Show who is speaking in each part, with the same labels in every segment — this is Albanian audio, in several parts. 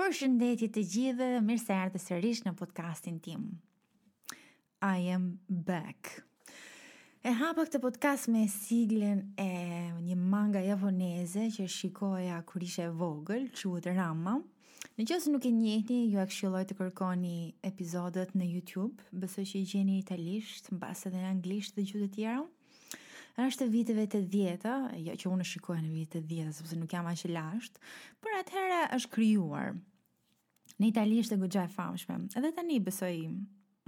Speaker 1: Përshëndetje të gjithëve dhe mirë se erdhët sërish në podcastin tim. I am back. E hapa këtë podcast me siglën e një manga japoneze që shikoja kur isha e vogël, quhet Ranma. Në qoftë se nuk e njihni, jua këshilloj të kërkoni epizodet në YouTube, besoj që i gjeni italisht, mbase edhe në anglisht dhe gjuhë të tjera. Është e viteve tetëdhjeta, jo që unë e shikoja në vitet tetëdhjeta, sepse nuk jam aq e lashtë, por atëherë është krijuar. Në Itali është goxha e famshme. Edhe tani besoj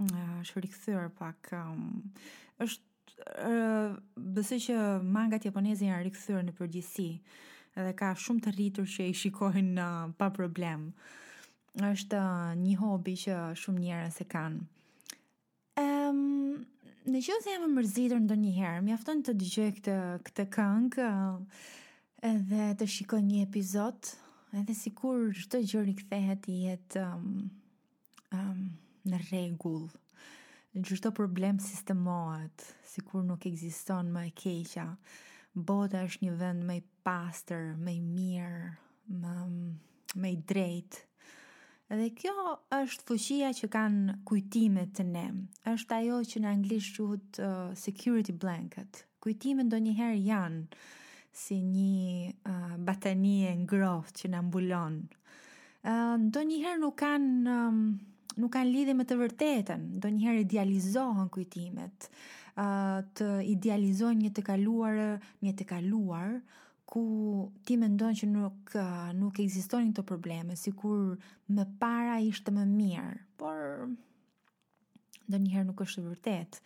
Speaker 1: është rikthyer pak um, është uh, besoj që mangat japoneze janë rikthyer në përgjithësi dhe ka shumë të rritur që i shikojnë uh, pa problem. Është uh, një hobi që shumë njerëz e kanë. Um, në qoftë se jam e mërzitur ndonjëherë, mjafton të dëgjoj këtë, këtë këngë edhe të shikoj një epizod, edhe sikur çdo gjë rikthehet të jetë um, um, në rregull, çdo problem sistemohet, sikur nuk ekziston më e keqja, bota është një vend më i pastër, më i mirë, më... Um, më i drejtë. Dhe kjo është fuqia që kanë kujtimet te ne. Është ajo që në anglisht quhet uh, security blanket. Kujtimet ndonjëherë janë si një uh, batanije e ngrohtë që na mbulon. Uh, ndonjëherë nuk kanë... Um, nuk kanë lidhje me të vërtetën, ndonjëherë idealizohen kujtimet, uh, të idealizojnë një të kaluar, një të kaluar, ku ti mendon që nuk nuk ekzistonin këto probleme, sikur më para ishte më mirë, por ndonjëherë nuk është e vërtetë.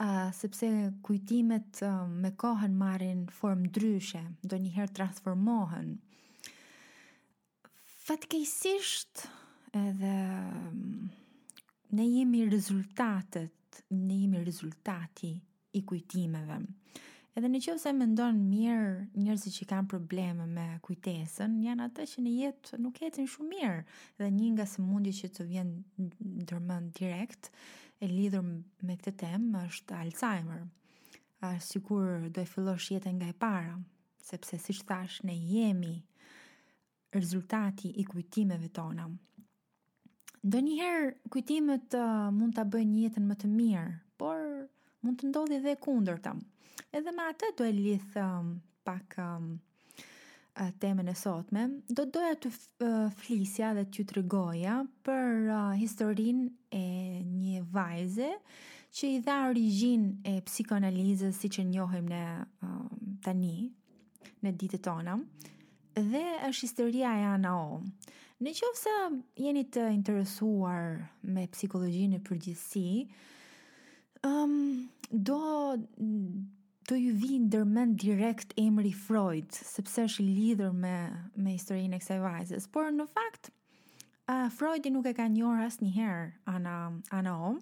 Speaker 1: Ë uh, sepse kujtimet uh, me kohën marrin formë ndryshe, ndonjëherë transformohen. Fatkeqësisht edhe ne jemi rezultatet, ne jemi rezultati i kujtimeve. Edhe në qoftë se mendon mirë njerëzit që kanë probleme me kujtesën, janë ata që në jetë nuk ecin shumë mirë. Dhe një nga sëmundjet që të vjen ndër mend direkt e lidhur me këtë temë është Alzheimer. Është sikur do e fillosh jetën nga e para. sepse siç thashë ne jemi rezultati i kujtimeve tona. Ndonjëherë kujtimet uh, mund ta bëjnë jetën më të mirë, por mund të ndodhë edhe e kundërta. Edhe me atë do e lidh um, pak um, uh, temën e sotme. Do të doja të flisja dhe t'ju tregoja për historinë e një vajze që i dha origjinën e psikoanalizës siç e njohim ne tani, në ditët tona, dhe është historia e Ana O. Në qoftë se jeni të interesuar me psikologjinë në përgjithësi, um, do Do ju vijë ndër mend direkt emri Freud, sepse është i lidhur me me historinë e kësaj vajzës, por në fakt uh, Freudi nuk e ka njohur asnjëherë Ana Ana O.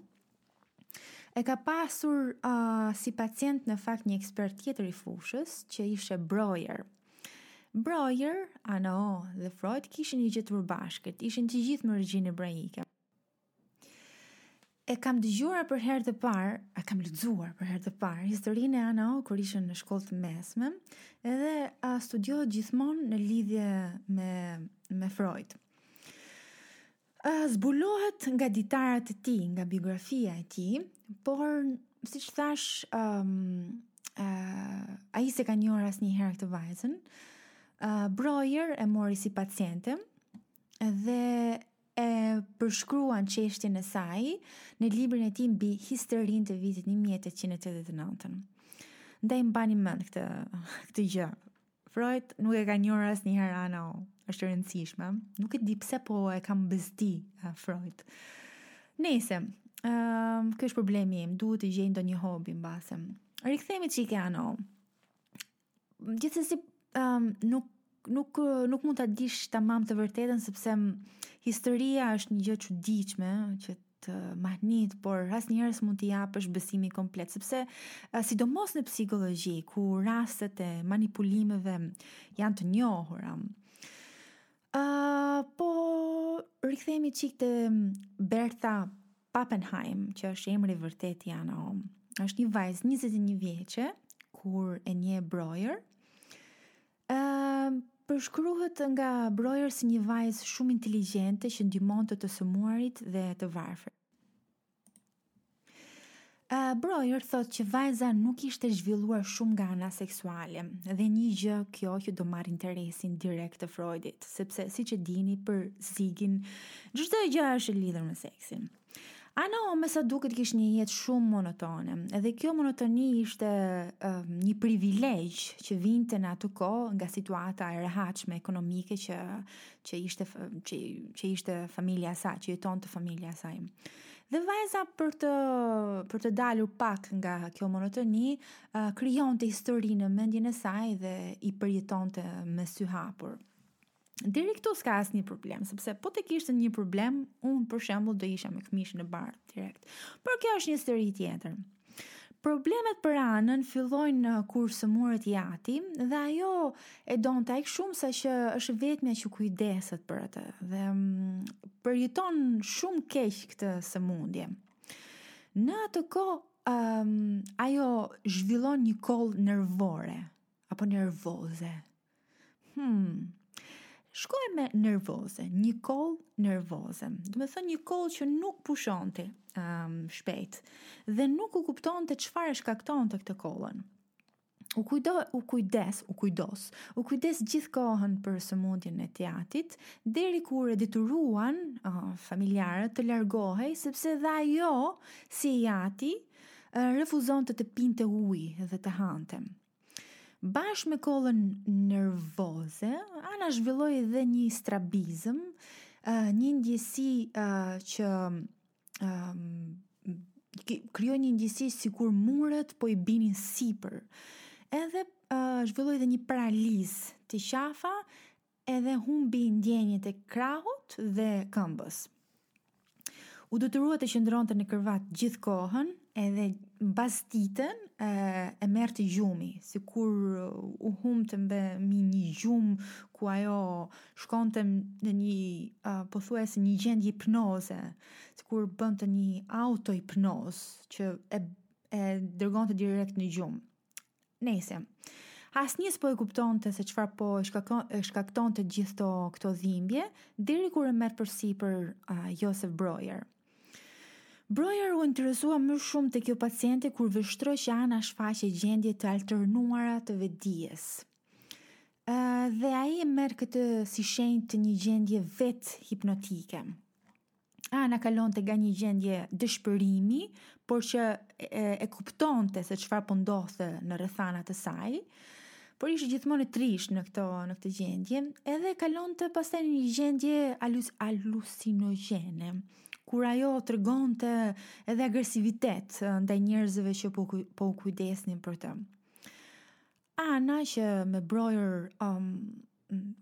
Speaker 1: E ka pasur uh, si paciente në fakt një ekspert tjetër i fushës që ishte Breuer. Breuer, Ana O dhe Freud kishin një gjë të përbashkët, ishin të gjithë me origjinë hebraike. E kam dëgjuar për herë të parë, e kam lexuar për herë të parë historinë e Ana O kur isha në shkollë të mesme, edhe a studiohet gjithmonë në lidhje me me Freud. A zbulohet nga ditarat e tij, nga biografia e tij, por siç thashë, ëm um, uh, ai s'e ka njohur asnjëherë këtë vajzën. Uh, Breuer e mori si paciente dhe e përshkruan çështjen e saj në librin e tij mbi histerinë të vitit 1889. Ndaj mbani mend këtë këtë gjë. Freud nuk e ka njohur asnjëherë Ana O. Është e rëndësishme. Nuk e di pse po e kam bezdi eh, Freud. Nejse, ëm, ehm, kjo është problemi im, duhet të gjej ndonjë hobi mbase. Rikthehemi çik te Ana O. gjithsesi um, nuk nuk nuk mund ta dish tamam të vërtetën sepse historia është një gjë e çuditshme që të mahnit, por asnjëherë s'mund t'i japësh besimin komplet, sepse sidomos në psikologji ku rastet e manipulimeve janë të njohura. Ë uh, po rikthehemi çik te Berta Pappenheim, që është emri i vërtetë i Ana O, është një vajzë 21 vjeçe, kur e njeh Breuer, përshkruhet nga Breuer si një vajzë shumë inteligjente që ndihmonte të sëmurët dhe të varfrit. Breuer thotë që vajza nuk ishte zhvilluar shumë nga ana seksuale dhe një gjë kjo që do marrë interesin direkt të Freudit, sepse siç e dini për Zigin çdo gjë është lidhur me seksin. Ana O me sa duket kishte një jetë shumë monotone dhe kjo monotoni ishte uh, një privilegj që vinte në atë kohë nga situata e rehatshme ekonomike që që ishte që, që ishte familja e saj, që jetonte familja e saj. Dhe vajza për të për të dalur pak nga kjo monotoni, uh, krijonte histori në mendjen e saj dhe i përjetonte me sy hapur. Deri këtu s'ka asnjë problem, sepse po të kishte një problem, unë për shembull do isha me këmishë në bar direkt. Por kjo është një histori tjetër. Problemet për Anën fillojnë kur sëmuret i ati dhe ajo e donte aq shumë sa që është vetmja që kujdeset për atë dhe mm, përjeton shumë keq këtë sëmundje. Në atë kohë um, ajo zhvillon një kollë nervore apo nervoze, Hmm, shkoj me nervoze, një kollë nervoze. Domethënë një kollë që nuk pushonte ëm um, shpejt dhe nuk u kuptonte çfarë e shkaktonte këtë kollën. U kujdo, u kujdes, u kujdos, u kujdes gjithë kohën për sëmundjen e t'atit, deri kur e detyruan uh, familjarët të largohej sepse dhe ajo si i ati uh, refuzonte të pinte ujë dhe të hante. Bashkë me kollën nervoze, Ana zhvilloi edhe një strabizëm, një ndjesi që krijoi një ndjesi sikur muret po i binin sipër. Edhe zhvilloi edhe një paralizë te qafa edhe humbi ndjenjët e krahut dhe këmbës. U detyrua të qëndronte në krevat gjithë kohën, edhe mbasditen e, e merrte gjumi, sikur u humbte mbe mbi një gjumë ku ajo shkonte në një uh, pothuajse një gjendje hipnoze, sikur bënte një auto-hipnoz që e e dërgonte direkt në gjumë. Nejse. Asnjë s'po e kuptonte se çfarë po e shkakton e shkaktonte gjithë kto këto dhimbje, deri kur e merr përsipër uh, Josef Brojer. Brojer u interesua më shumë te kjo paciente kur vështroi që Ana shfaqte gjendje të alternuara të vetëdijes. Uh, dhe ai e merr këtë si shenja të një gjendje vetë hipnotike. Ana kalonte nga një gjendje dëshpërimi, por që e, e kuptonte se çfarë po ndodhte në rrethanat e saj, por ishte gjithmonë e trisht në këtë në këtë gjendje, edhe kalonte pastaj në një gjendje halus, halusinogjene kur ajo tregonte edhe agresivitet ndaj njerëzve që po po u kujdesnin për të. Ana që me Brojer um,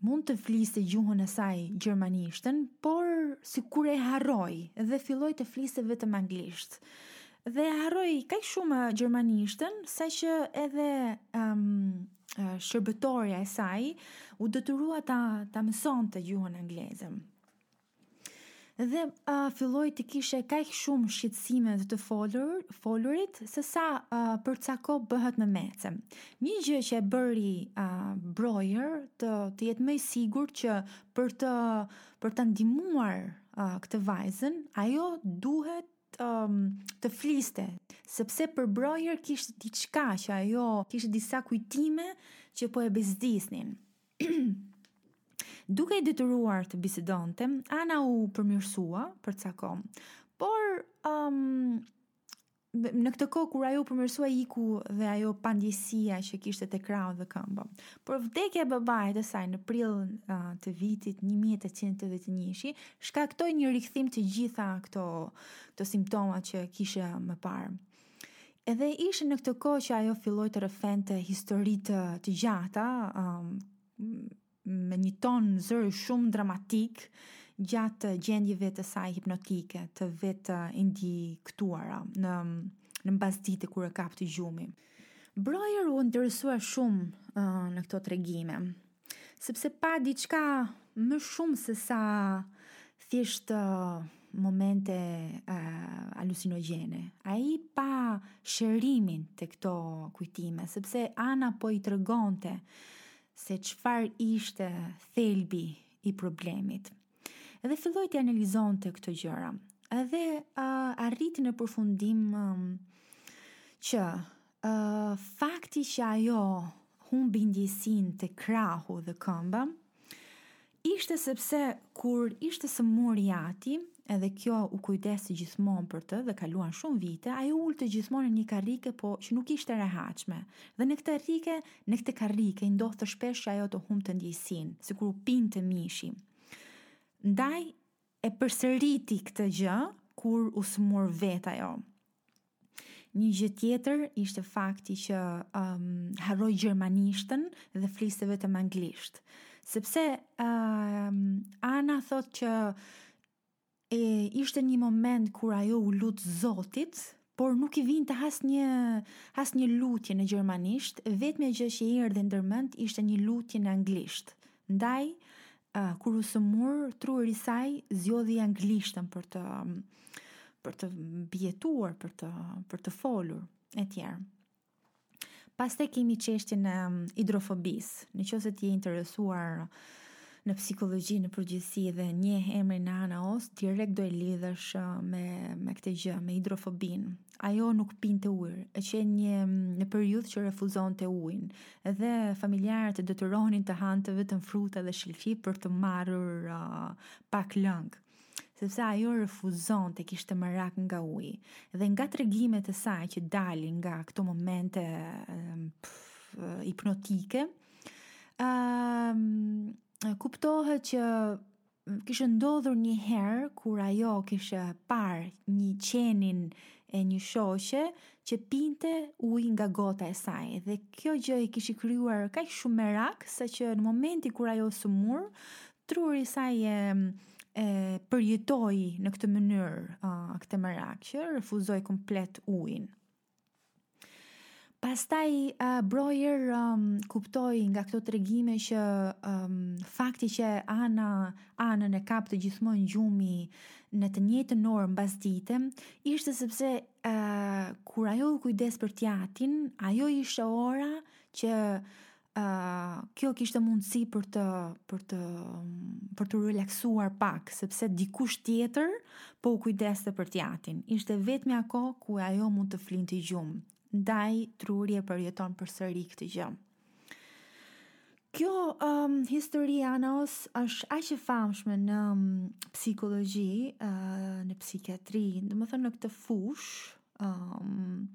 Speaker 1: mund të fliste gjuhën e saj gjermanishten, por sikur e harroi dhe filloi të fliste vetëm anglisht. Dhe e harroi kaq shumë gjermanishten sa që edhe um, shërbëtorja e saj u detyrua ta ta mësonte gjuhën angleze. Dhe uh, filloi të kishte kaq shumë shqetësime të të folur, folurit, se sa uh, për ca kohë bëhet memece. Një gjë që e bëri uh, Brojer të, të jetë më i sigur që për të, për ta ndihmuar uh, këtë vajzën, ajo duhet um, të fliste, sepse për Brojer kishte diçka që ajo kishte disa kujtime që po e bezdisnin. Duke e detyruar të bisedonte, Ana u përmirësua për ca kohë. Por um, në këtë kohë kur ajo u përmirësua iku dhe ajo pandjesia që kishte te krahu dhe këmba. Por vdekja e babait të saj në prill uh, të vitit 1881 shkaktoi një rikthim të gjitha këto këto simptomat që kishte më parë. Edhe ishte në këtë kohë që ajo filloi të rrëfente histori të, të gjata, um, me një ton zëri shumë dramatik gjatë gjendjeve të saj hipnotike, të vetë induktuara në në mbasdite kur e kapte gjumi. Brojer u interesua shumë uh, në këto tregime. Sepse pa diçka më shumë se sa thjesht uh, momente uh, halucinogjene. Ai pa shërimin te këto kujtime, sepse Ana po i tregonte se çfarë ishte thelbi i problemit. Edhe filloi t'i analizonte këto gjëra. Edhe uh, arriti në përfundim um, që Fakti që ajo humbi ndjesinë te krahu dhe këmba ishte sepse kur ishte sëmurë i ati, edhe kjo u kujdeste gjithmonë për të dhe kaluan shumë vite, ajo ulej gjithmonë në një karrike po që nuk ishte rehatshme. Dhe në këtë rrike, në këtë karrike i ndodhte shpesh që ajo të humbte ndjesinë, sikur u mpinte mishi. Ndaj e përsëriti këtë gjë kur u sëmurë vetë ajo. Një gjë tjetër ishte fakti që um, harroi gjermanishten dhe fliste vetëm anglisht. Sepse um, Ana thotë që e, ishte një moment kur ajo u lut Zotit, por nuk i vinte asnjë, asnjë lutje në gjermanisht, vetëmja gjë që i erdhi ndërmend ishte një lutje në anglisht. Ndaj, kur u sëmur, truri i saj zgjodhi anglishten për të për të mbijetuar, për të për të folur etj. Pastaj kemi çështjen e hidrofobisë. Në qoftë se ti je i interesuar në psikologji në përgjithësi dhe njeh emrin e Ana O-s, direkt do e lidhësh me me këtë gjë, me hidrofobinë. Ajo nuk pinte ujë, ka qenë një periudhë që refuzonte ujin, dhe familjarët e detyronin të hante vetëm fruta dhe shalqi për të marrur pak lëng, sepse ajo refuzonte, kishte merak nga uji. Dhe nga tregimet e saj që dalin nga këto momente pff, hipnotike, um, Kuptohet që kishte ndodhur një herë kur ajo kishte parë një qenin e një shoqe që pinte ujë nga gota e saj dhe kjo gjë i kishte krijuar kaq shumë merak saqë në momentin kur ajo u sëmur, truri i saj e e përjetoi në këtë mënyrë këtë merak që refuzoi komplet ujin. Pastaj uh, Brojer um, kuptoi nga këto tregime që um, fakti që Ana Anën e kapte gjithmonë gjumi në të njëjtën orë mbasdite, ishte sepse uh, kur ajo u kujdes për t'jatin, ajo ishte ora që kjo kishte mundësi për të për të për t'u relaksuar pak, sepse dikush tjetër po u kujdeste për të jatin. Ishte vetmja kohë ku ajo mund të flinte gjumë. Ndaj truri e përjeton përsëri këtë gjë. Kjo um, histori e Ana O-s është aq e famshme në psikologji, uh, në psikiatri, domethënë në këtë fushë, Um,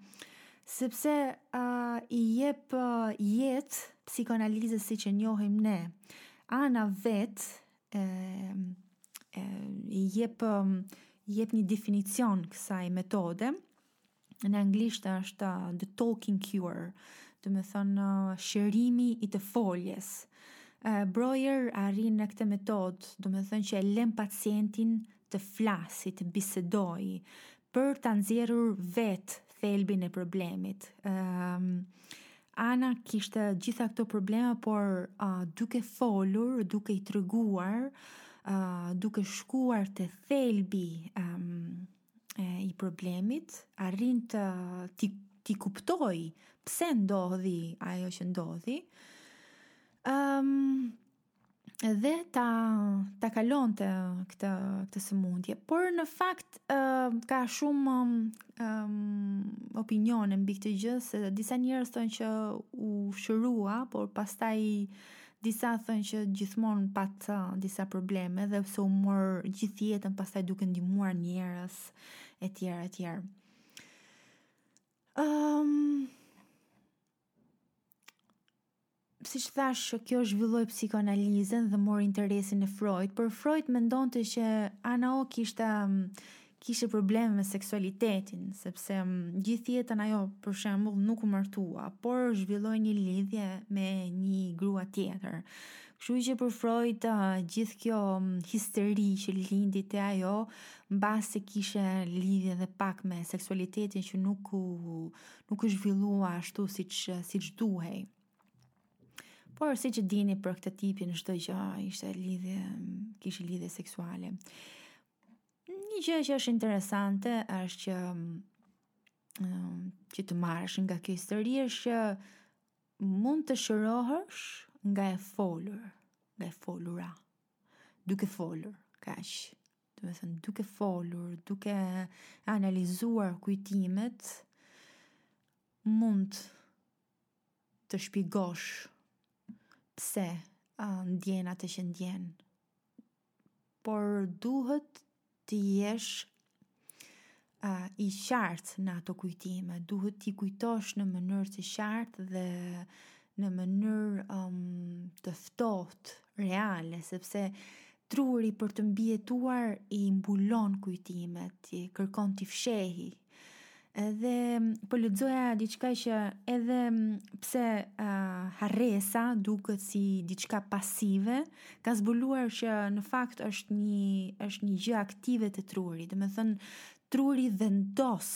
Speaker 1: sepse uh, i jep uh, jetë psikoanalizës siç e njohim ne. Ana vetë e, e, i jep jep një definicion kësaj metode. Në anglisht është uh, the talking cure, domethënë uh, shërimi i të folurës. Uh, Brojer arrin në këtë metodë, domethënë që e lë pacientin të flasi, të bisedojë, Për ta nxjerrur vetë thelbin e problemit. Ëm Ana kishte gjitha këto probleme, por uh, duke folur, duke i treguar, uh, duke shkuar te thelbi um, i problemit, arrin të t'i t'i kuptojë pse ndodhi ajo që ndodhi. Ëm um, dhe ta ta kalonte këtë këtë sëmundje. Por në fakt uh, ka shumë um, um, opinione mbi këtë gjë se disa njerëz thonë që u shërua, por pastaj disa thonë që gjithmonë pati uh, disa probleme edhe pse u mor gjithë jetën pastaj duke ndihmuar njerëz etj etj. Ëm um, Siç thashë, kjo zhvilloi psikoanalizën dhe mori interesin e Freud, por Freud mendonte që Ana O ishte kishte probleme me seksualitetin, sepse gjithë jetën ajo për shembull nuk u martua, por zhvilloi një lidhje me një grua tjetër. Kështu që për Freud gjithë kjo histeri që lindi te ajo mbase kishte lidhje edhe pak me seksualitetin që nuk u nuk u zhvillua ashtu siç siç duhej. Por siç e dini për këtë tipin çdo gjë ishte lidhje, kishte lidhje seksuale. Një gjë që është interesante është që që të marrësh nga kjo histori është që mund të shërohesh nga e folur, nga e folura, duke folur, kaq. Domethënë duke folur, duke analizuar kujtimet, mund të shpjegosh pse uh, ndjen atë që ndjen. Por duhet të jesh i qartë në ato kujtime, duhet t'i kujtosh në mënyrë të qartë dhe në mënyrë um, të ftohtë, reale, sepse truri për të mbijetuar i mbulon kujtimet, i kërkon t'i fshehë. Edhe po lexoja diçka që edhe pse uh, harresa duket si diçka pasive, uh, ka zbuluar që në fakt është një është një gjë aktive te truri, domethënë truri vendos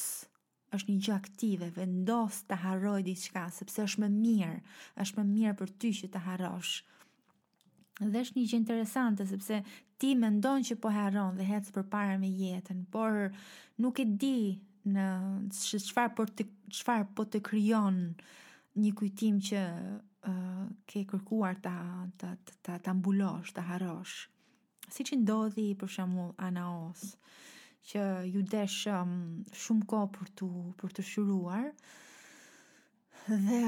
Speaker 1: është një gjë aktive, vendos ta harrojë diçka, sepse është më mirë, është më mirë për ty që ta harrosh. Dhe është një gjë interesante, sepse ti mendon që po harron dhe hec përpara me jetën, por nuk e di në çfarë po të çfarë po të krijon një kujtim që ke kërkuar ta mbulosh, ta harrosh, siç i ndodhi për shembull Ana O-së, që iu desh shumë kohë për t'u, për t'u shëruar, dhe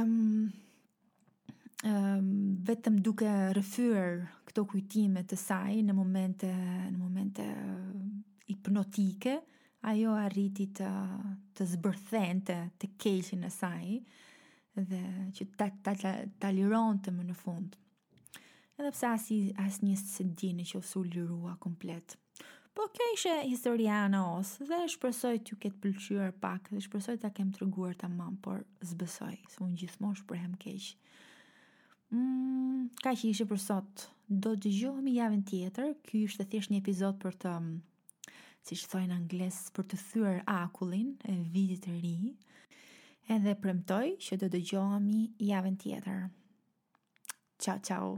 Speaker 1: vetëm duke rrëfyer këto kujtime të saj në momente, në momente hipnotike, ajo arriti të, të zbërthente të keqen e saj, dhe që ta, ta, ta, ta lironte më në fund. Edhe pse as, asnjë s'e di në qoftë se u lirua komplet. Po kjo ishe historia e Ana O-së dhe shpresoj t'ju ketë pëlqyer pak dhe shpresoj ta kem treguar tamam, por s'besoj, se unë gjithmonë shprehem keq. Mm, kaq ishe për sot, do dëgjohemi javën tjetër, ky ishte thjesht një episod për të siç thonë anglezët, për të thyer akullin e vitit të ri, edhe premtoj që do dëgjohemi javën tjetër. Ciao, ciao!